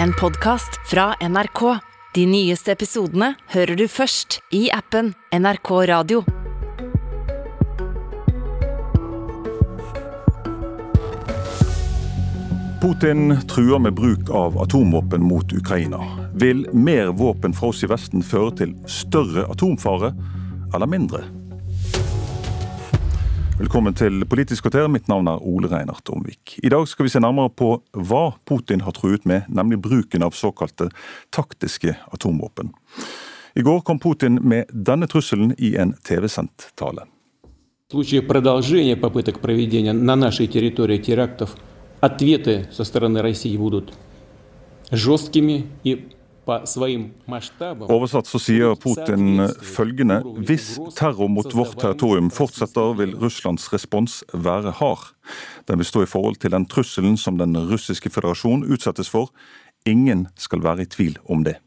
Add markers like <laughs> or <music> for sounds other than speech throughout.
en podkast fra NRK. De nyeste episodene hører du først i appen NRK Radio. Putin truer med bruk av atomvåpen mot Ukraina. Vil mer våpen fra oss i Vesten føre til større atomfare eller mindre? Velkommen til Politisk kvarter. Mitt navn er Ole Reinert Omvik. I dag skal vi se nærmere på hva Putin har truet med, nemlig bruken av såkalte taktiske atomvåpen. I går kom Putin med denne trusselen i en TV-sendt tale. В случае продолжения попыток проведения на нашей территории терактов ответы со стороны России будут жесткими и по своим масштабам Oversatt så sier Putin følgende Hvis terror mot vårt territorium fortsetter, vil Russlands respons være hard. Den vil stå i forhold til den trusselen som den russiske føderasjon utsettes for. Ingen skal være i tvil om det.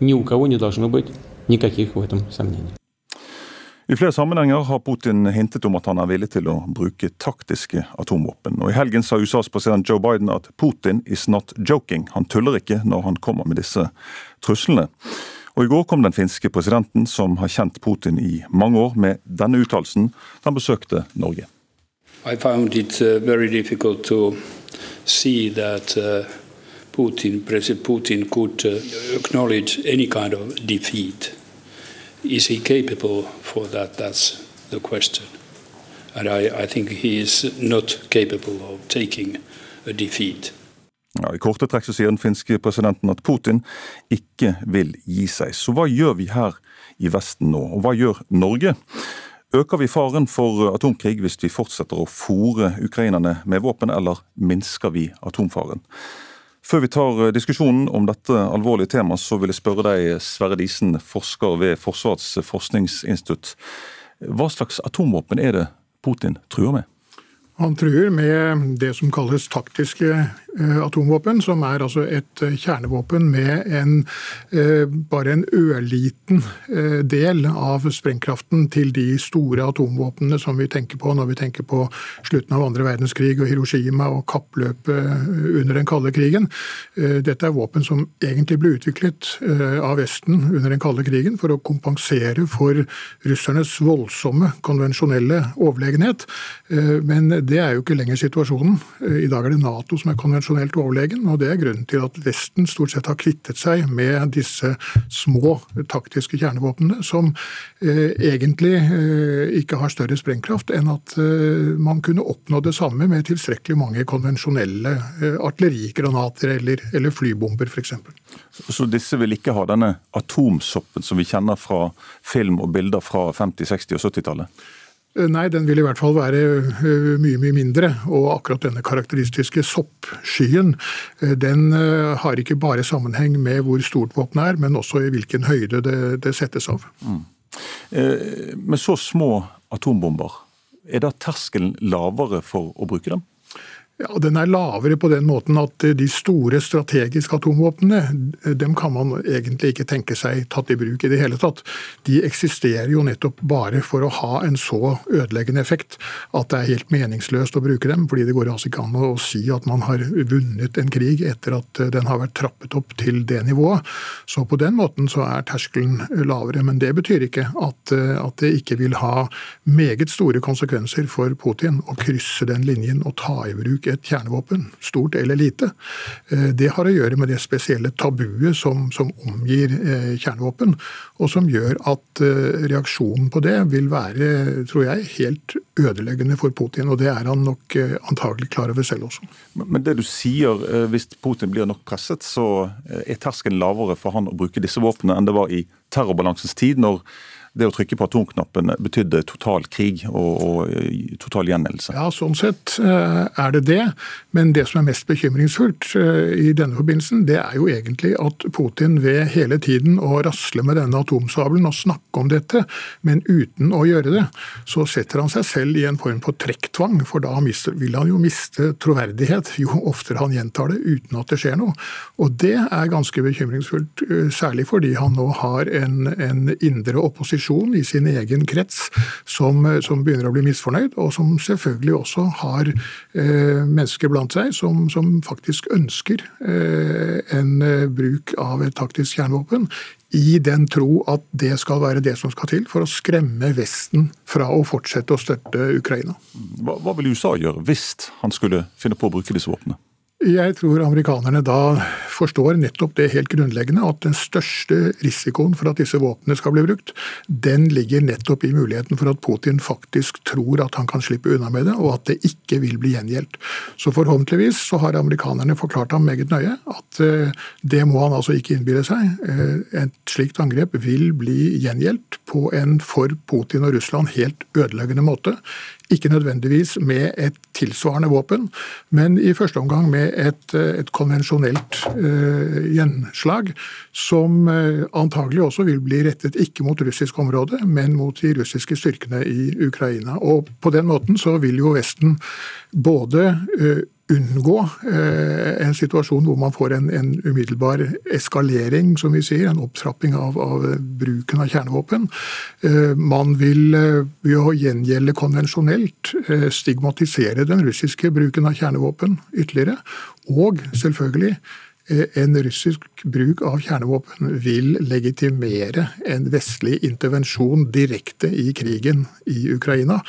ни у кого не должно быть никаких в этом сомнений. I flere sammenhenger har Putin hintet om at han er villig til å bruke taktiske atomvåpen. Og I helgen sa USAs president Joe Biden at Putin is not joking. Han tuller ikke når han kommer med disse truslene. Og I går kom den finske presidenten, som har kjent Putin i mange år, med denne uttalelsen da han besøkte Norge. I found it uh, very difficult to see that uh, Putin, President Putin, could uh, acknowledge any kind of defeat. Is he capable for that? That's the question. And I, I think he is not capable of taking a defeat. Ja, I korte trekk så sier den finske presidenten at Putin ikke vil gi seg. Så hva gjør vi her i Vesten nå, og hva gjør Norge? Øker vi faren for atomkrig hvis vi fortsetter å fòre ukrainerne med våpen, eller minsker vi atomfaren? Før vi tar diskusjonen om dette alvorlige temaet, så vil jeg spørre deg, Sverre Disen, forsker ved Forsvarets forskningsinstitutt. Hva slags atomvåpen er det Putin truer med? Han truer med det som kalles taktiske eh, atomvåpen, som er altså et eh, kjernevåpen med en, eh, bare en ørliten del av sprengkraften til de store atomvåpnene som vi tenker på når vi tenker på slutten av andre verdenskrig og Hiroshima og kappløpet under den kalde krigen. Dette er våpen som egentlig ble utviklet av Vesten under den kalde krigen for å kompensere for russernes voldsomme konvensjonelle overlegenhet. Men det er jo ikke lenger situasjonen. I dag er det Nato som er konvensjonelt overlegen, og det er grunnen til at Vesten stort sett har kvittet seg med disse små taktiske kjernevåpnene, som eh, egentlig eh, ikke har større sprengkraft enn at eh, man kunne oppnå det samme med tilstrekkelig mange konvensjonelle eh, artillerigranater eller, eller flybomber, f.eks. Så disse vil ikke ha denne atomsoppen som vi kjenner fra film og bilder fra 50-, 60- og 70-tallet? Nei, den vil i hvert fall være eh, mye mye mindre. Og akkurat denne karakteristiske soppskyen den eh, har ikke bare sammenheng med hvor stort våpenet er, men også i hvilken høyde det, det settes av. Mm. Eh, med så små atombomber, er da terskelen lavere for å bruke dem? Ja, Den er lavere på den måten at de store strategiske atomvåpnene dem kan man egentlig ikke tenke seg tatt i bruk i det hele tatt. De eksisterer jo nettopp bare for å ha en så ødeleggende effekt at det er helt meningsløst å bruke dem. fordi det går altså ikke an å si at man har vunnet en krig etter at den har vært trappet opp til det nivået. Så på den måten så er terskelen lavere. Men det betyr ikke at, at det ikke vil ha meget store konsekvenser for Putin å krysse den linjen og ta i bruk et kjernevåpen, stort eller lite. Det har å gjøre med det spesielle tabuet som, som omgir kjernevåpen, og som gjør at reaksjonen på det vil være, tror jeg, helt ødeleggende for Putin. Og det er han nok antagelig klar over selv også. Men det du sier, hvis Putin blir nok presset, så er terskelen lavere for han å bruke disse våpnene enn det var i terrorbalansens tid, når det å trykke på atomknappen betydde total krig og, og total gjengjeldelse. Ja, sånn sett er det det. Men det som er mest bekymringsfullt i denne forbindelsen, det er jo egentlig at Putin ved hele tiden å rasle med denne atomsabelen og snakke om dette, men uten å gjøre det, så setter han seg selv i en form for trekktvang. For da vil han jo miste troverdighet jo oftere han gjentar det uten at det skjer noe. Og det er ganske bekymringsfullt, særlig fordi han nå har en, en indre opposisjon opposisjon i sin egen krets som, som begynner å bli misfornøyd, og som selvfølgelig også har eh, mennesker blant seg som, som faktisk ønsker eh, en eh, bruk av et taktisk kjernevåpen i den tro at det skal være det som skal til for å skremme Vesten fra å fortsette å støtte Ukraina. Hva, hva vil USA gjøre hvis han skulle finne på å bruke disse våpnene? Jeg tror amerikanerne da forstår nettopp det helt grunnleggende, at den største risikoen for at disse våpnene skal bli brukt, den ligger nettopp i muligheten for at Putin faktisk tror at han kan slippe unna med det, og at det ikke vil bli gjengjeldt. Så forhåpentligvis så har amerikanerne forklart ham meget nøye at eh, det må han altså ikke innbille seg. Eh, et slikt angrep vil bli gjengjeldt på en for Putin og Russland helt ødeleggende måte. Ikke nødvendigvis med et tilsvarende våpen, men i første omgang med et, et konvensjonelt uh, gjenslag, som uh, antagelig også vil bli rettet ikke mot russisk område, men mot de russiske styrkene i Ukraina. Og På den måten så vil jo Vesten både uh, unngå eh, en situasjon hvor man får en, en, umiddelbar eskalering, som vi sier, en opptrapping av, av bruken av kjernevåpen. Eh, man vil eh, ved å gjengjelde konvensjonelt stigmatisere den russiske bruken av kjernevåpen ytterligere. Og selvfølgelig en russisk bruk av kjernevåpen vil legitimere en vestlig intervensjon direkte i krigen i Ukraina.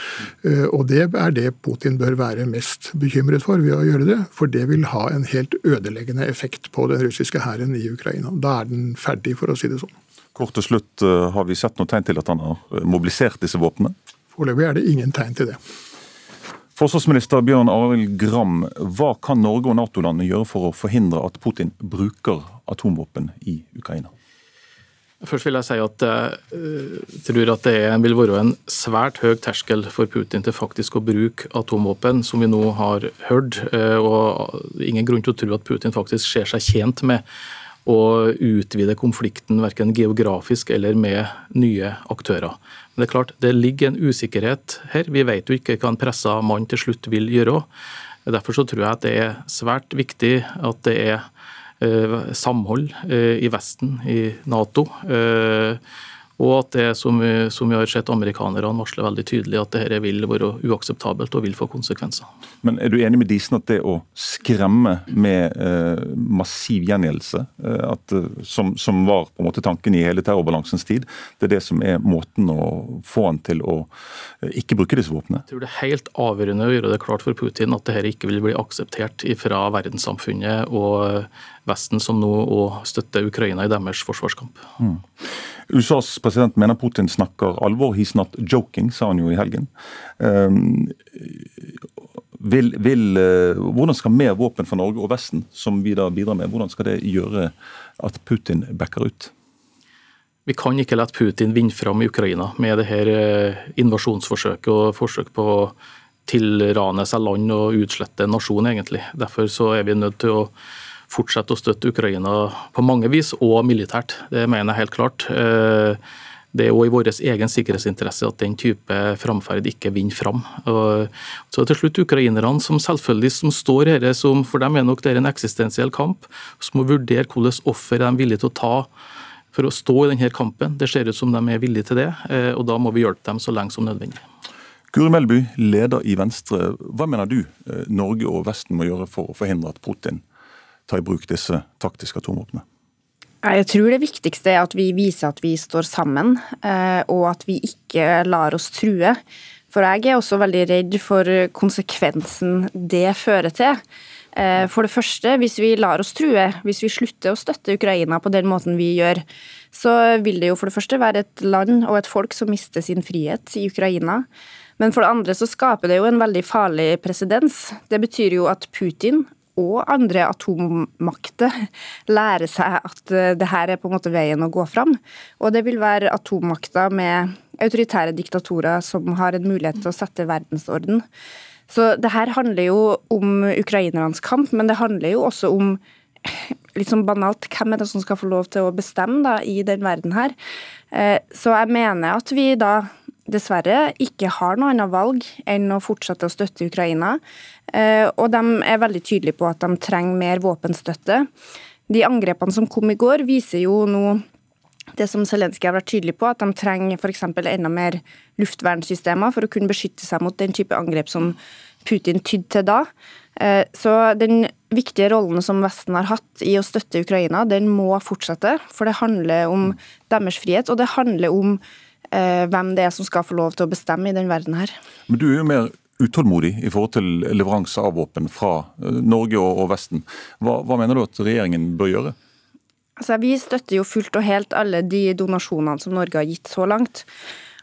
Eh, og det er det Putin bør være mest bekymret for ved å gjøre det. For det vil ha en helt ødeleggende effekt på den russiske hæren i Ukraina. Da er den ferdig, for å si det sånn. Kort til slutt, eh, har vi sett noe tegn til at han har mobilisert disse våpnene? Foreløpig er det ingen tegn til det. Forsvarsminister Bjørn Arild Gram, hva kan Norge og Nato-landene gjøre for å forhindre at Putin bruker atomvåpen i Ukraina? Først vil jeg si at jeg tror at det vil være en svært høy terskel for Putin til faktisk å bruke atomvåpen, som vi nå har hørt. Eh, og ingen grunn til å tro at Putin faktisk ser seg tjent med å utvide konflikten verken geografisk eller med nye aktører. Men det er klart, det ligger en usikkerhet her. Vi vet jo ikke hva en pressa mann til slutt vil gjøre. Derfor så tror jeg at det er svært viktig at det er eh, samhold eh, i Vesten, i Nato. Eh, og at det, som vi, som vi har sett amerikanerne varsler veldig tydelig, at dette vil være uakseptabelt og vil få konsekvenser. Men Er du enig med Disen at det å skremme med eh, massiv gjengjeldelse, eh, eh, som, som, var på en måte tanken i hele terrorbalansens tid, det er det som er måten å få han til å eh, ikke bruke disse våpnene? Jeg tror det er helt avgjørende å gjøre det klart for Putin at dette ikke vil bli akseptert fra verdenssamfunnet og Vesten, som nå støtter Ukraina i deres forsvarskamp. Mm. USAs president mener Putin snakker alvor. He's not joking, sa han jo i helgen. Um, vil, vil, uh, hvordan skal mer våpen fra Norge og Vesten, som vi da bidrar med, hvordan skal det gjøre at Putin backer ut? Vi kan ikke la Putin vinne fram i Ukraina med det her uh, invasjonsforsøket og forsøk på å tilrane seg land og utslette nasjon, egentlig. Derfor så er vi nødt til å fortsette å støtte Ukraina på mange vis, og militært. Det mener jeg helt klart. Eh, det er òg i vår egen sikkerhetsinteresse at den type framferd ikke vinner fram. så til slutt ukrainerne, som selvfølgelig som står her, som for dem er nok det er en eksistensiell kamp, som må vurdere hvilke offer de er villige til å ta for å stå i denne kampen. Det ser ut som de er villige til det, eh, og da må vi hjelpe dem så lenge som nødvendig. Guri Melby, leder i Venstre. Hva mener du eh, Norge og Vesten må gjøre for å forhindre at Putin ta i bruk disse taktiske atomvåpnene? Jeg tror det viktigste er at vi viser at vi står sammen, eh, og at vi ikke lar oss true. For jeg er også veldig redd for konsekvensen det fører til. Eh, for det første, hvis vi lar oss true, hvis vi slutter å støtte Ukraina på den måten vi gjør, så vil det jo for det første være et land og et folk som mister sin frihet i Ukraina. Men for det andre så skaper det jo en veldig farlig presedens. Det betyr jo at Putin og andre atommakter lære seg at eh, det her er på en måte veien å gå fram. Og det vil være atommakter med autoritære diktatorer som har en mulighet til å sette verdensorden. Så det her handler jo om ukrainernes kamp, men det handler jo også om <laughs> sånn banalt, hvem er det som skal få lov til å bestemme da, i den verden her. Eh, så jeg mener at vi da dessverre ikke har noe annet valg enn å fortsette å støtte Ukraina. Eh, og de er veldig tydelige på at de trenger mer våpenstøtte. De angrepene som kom i går, viser jo nå det som Zelenskyj har vært tydelig på, at de trenger f.eks. enda mer luftvernsystemer for å kunne beskytte seg mot den type angrep som Putin tydde til da. Eh, så den viktige rollen som Vesten har hatt i å støtte Ukraina, den må fortsette. For det handler om deres frihet, og det handler om hvem det er som skal få lov til å bestemme i den verden her. Men du er jo mer utålmodig i forhold til leveranse av våpen fra eh, Norge og Vesten. Hva, hva mener du at regjeringen bør gjøre? Altså, vi støtter jo fullt og helt alle de donasjonene som Norge har gitt så langt.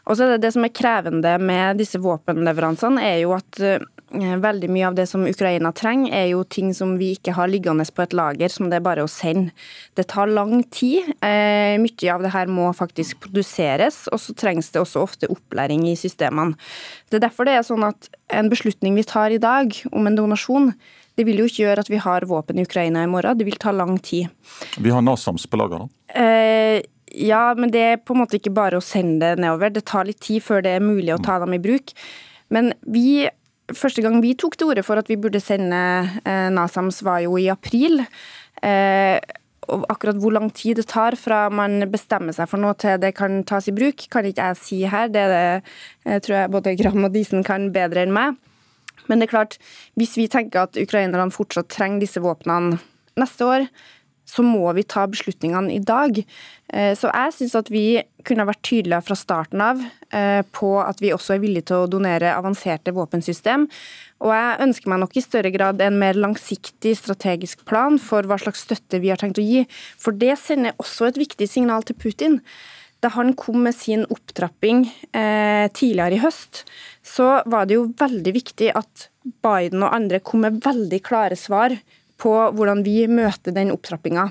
Og så er det, det som er krevende med disse våpenleveransene, er jo at uh, veldig mye av det som Ukraina trenger, er jo ting som vi ikke har liggende på et lager, som det er bare å sende. Det tar lang tid. Uh, mye av det her må faktisk produseres, og så trengs det også ofte opplæring i systemene. Det er derfor det er sånn at en beslutning vi tar i dag om en donasjon, det vil jo ikke gjøre at vi har våpen i Ukraina i morgen, det vil ta lang tid. Vi har NASAMS på lager, da? Eh, ja, men det er på en måte ikke bare å sende det nedover. Det tar litt tid før det er mulig å ta dem i bruk. Men vi Første gang vi tok til orde for at vi burde sende eh, NASAMS, var jo i april. Eh, og akkurat hvor lang tid det tar fra man bestemmer seg for noe til det kan tas i bruk, kan ikke jeg si her. Det, det jeg eh, tror jeg både Gram og Disen kan bedre enn meg. Men det er klart, hvis vi tenker at ukrainerne fortsatt trenger disse våpnene neste år, så må vi ta beslutningene i dag. Eh, så jeg syns at vi kunne vært tydelige fra starten av eh, på at vi også er villige til å donere avanserte våpensystem. Og jeg ønsker meg nok i større grad en mer langsiktig strategisk plan for hva slags støtte vi har tenkt å gi. For det sender også et viktig signal til Putin. Da han kom med sin opptrapping eh, tidligere i høst, så var det jo veldig viktig at Biden og andre kom med veldig klare svar på hvordan vi møter den opptrappinga.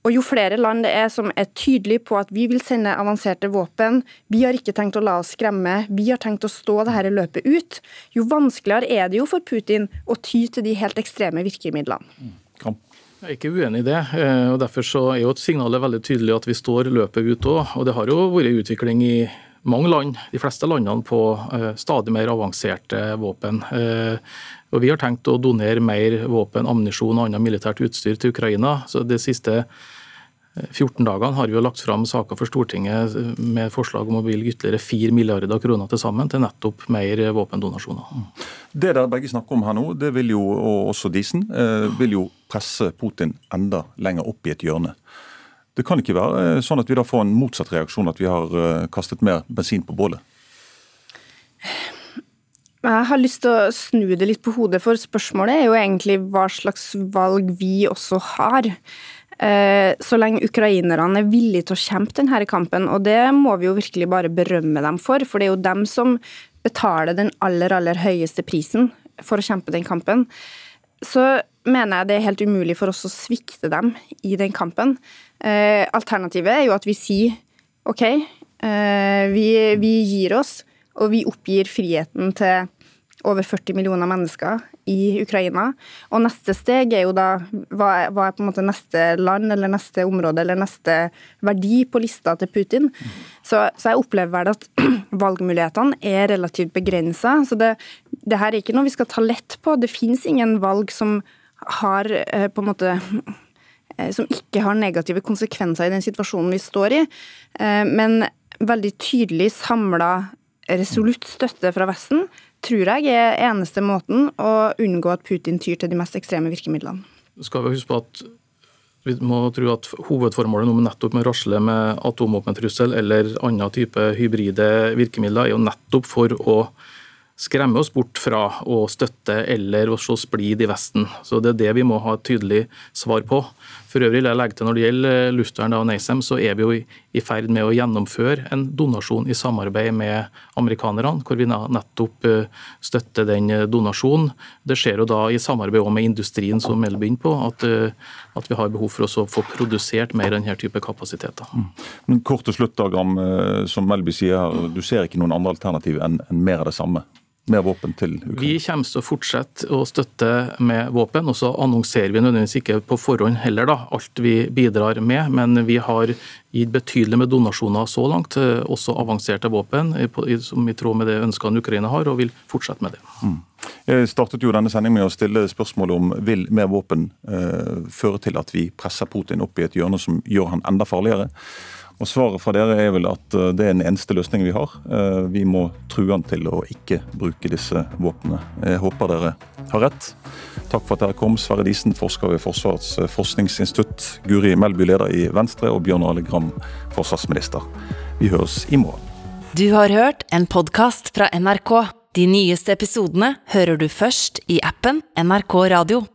Og Jo flere land det er som er tydelige på at vi vil sende avanserte våpen, vi har ikke tenkt å la oss skremme, vi har tenkt å stå dette løpet ut, jo vanskeligere er det jo for Putin å ty til de helt ekstreme virkemidlene. Mm. Jeg er ikke uenig i det. Eh, og Derfor så er jo signalet veldig tydelig at vi står løpet ut òg. Og det har jo vært utvikling i mange land, de fleste landene, på uh, stadig mer avanserte våpen. Og Vi har tenkt å donere mer våpen, ammunisjon og annet militært utstyr til Ukraina. Så De siste 14 dagene har vi jo lagt fram saker for Stortinget med forslag om å bevilge ytterligere 4 milliarder kroner til sammen til nettopp mer våpendonasjoner. Det dere begge snakker om her nå, det vil jo, og også Disen, vil jo presse Putin enda lenger opp i et hjørne. Det kan ikke være eh, sånn at vi da får en motsatt reaksjon, at vi har eh, kastet mer bensin på bålet? Jeg har lyst til å snu det litt på hodet, for spørsmålet er jo egentlig hva slags valg vi også har. Eh, så lenge ukrainerne er villige til å kjempe denne kampen, og det må vi jo virkelig bare berømme dem for, for det er jo dem som betaler den aller, aller høyeste prisen for å kjempe den kampen, så mener jeg det er helt umulig for oss å svikte dem i den kampen. Eh, alternativet er jo at vi sier OK, eh, vi, vi gir oss, og vi oppgir friheten til over 40 millioner mennesker i Ukraina. Og neste steg er jo da hva er, hva er, på en måte neste land eller neste område eller neste verdi på lista til Putin. Så, så jeg opplever vel at <clears throat> valgmulighetene er relativt begrensa. Så det, det, her er ikke noe vi skal ta lett på. Det finnes ingen valg som har eh, på en måte eh, som ikke har negative konsekvenser i den situasjonen vi står i. Eh, men veldig tydelig samla resolutt støtte fra Vesten tror jeg er eneste måten å unngå at Putin tyr til de mest ekstreme virkemidlene. Skal vi huske på at vi må tro at Hovedformålet nå nettopp med å rasle med atomvåpentrussel eller annen type hybride virkemidler er jo nettopp for å skremme oss bort fra å støtte eller å se splid i Vesten. Så Det er det vi må ha et tydelig svar på. For øvrig jeg legge til Når det gjelder luftvern og NASAM, så er vi jo i ferd med å gjennomføre en donasjon i samarbeid med amerikanerne, hvor vi nettopp eh, støtter den eh, donasjonen. Det skjer jo da i samarbeid med industrien, som Melby inn på, at, eh, at, vi har behov for å få produsert mer denne type kapasiteter. Men Kort til slutt, Gram, som Melby sier, du ser ikke noen andre alternativ enn mer av det samme? Mer våpen til Ukraina? Vi kommer til å fortsette å støtte med våpen. og Så annonserer vi nødvendigvis ikke på forhånd heller da, alt vi bidrar med, men vi har gitt betydelig med donasjoner så langt, eh, også avanserte våpen, som i tråd med det ønskene Ukraina har, og vil fortsette med det. Mm. Jeg startet jo denne sendingen med å stille spørsmålet om vil mer våpen eh, føre til at vi presser Putin opp i et hjørne som gjør han enda farligere. Og Svaret fra dere er vel at eh, det er den eneste løsningen vi har. Eh, vi må true han til å ikke bruke disse våpnene. Jeg håper dere har rett. Takk for at dere kom. Sverre Disen, forsker ved Forsvarets eh, forskningsinstitutt. Guri Melby, leder i Venstre. Og Bjørn Arle Gram, forsvarsminister. Vi høres i morgen. Du har hørt en podkast fra NRK. De nyeste episodene hører du først i appen NRK Radio.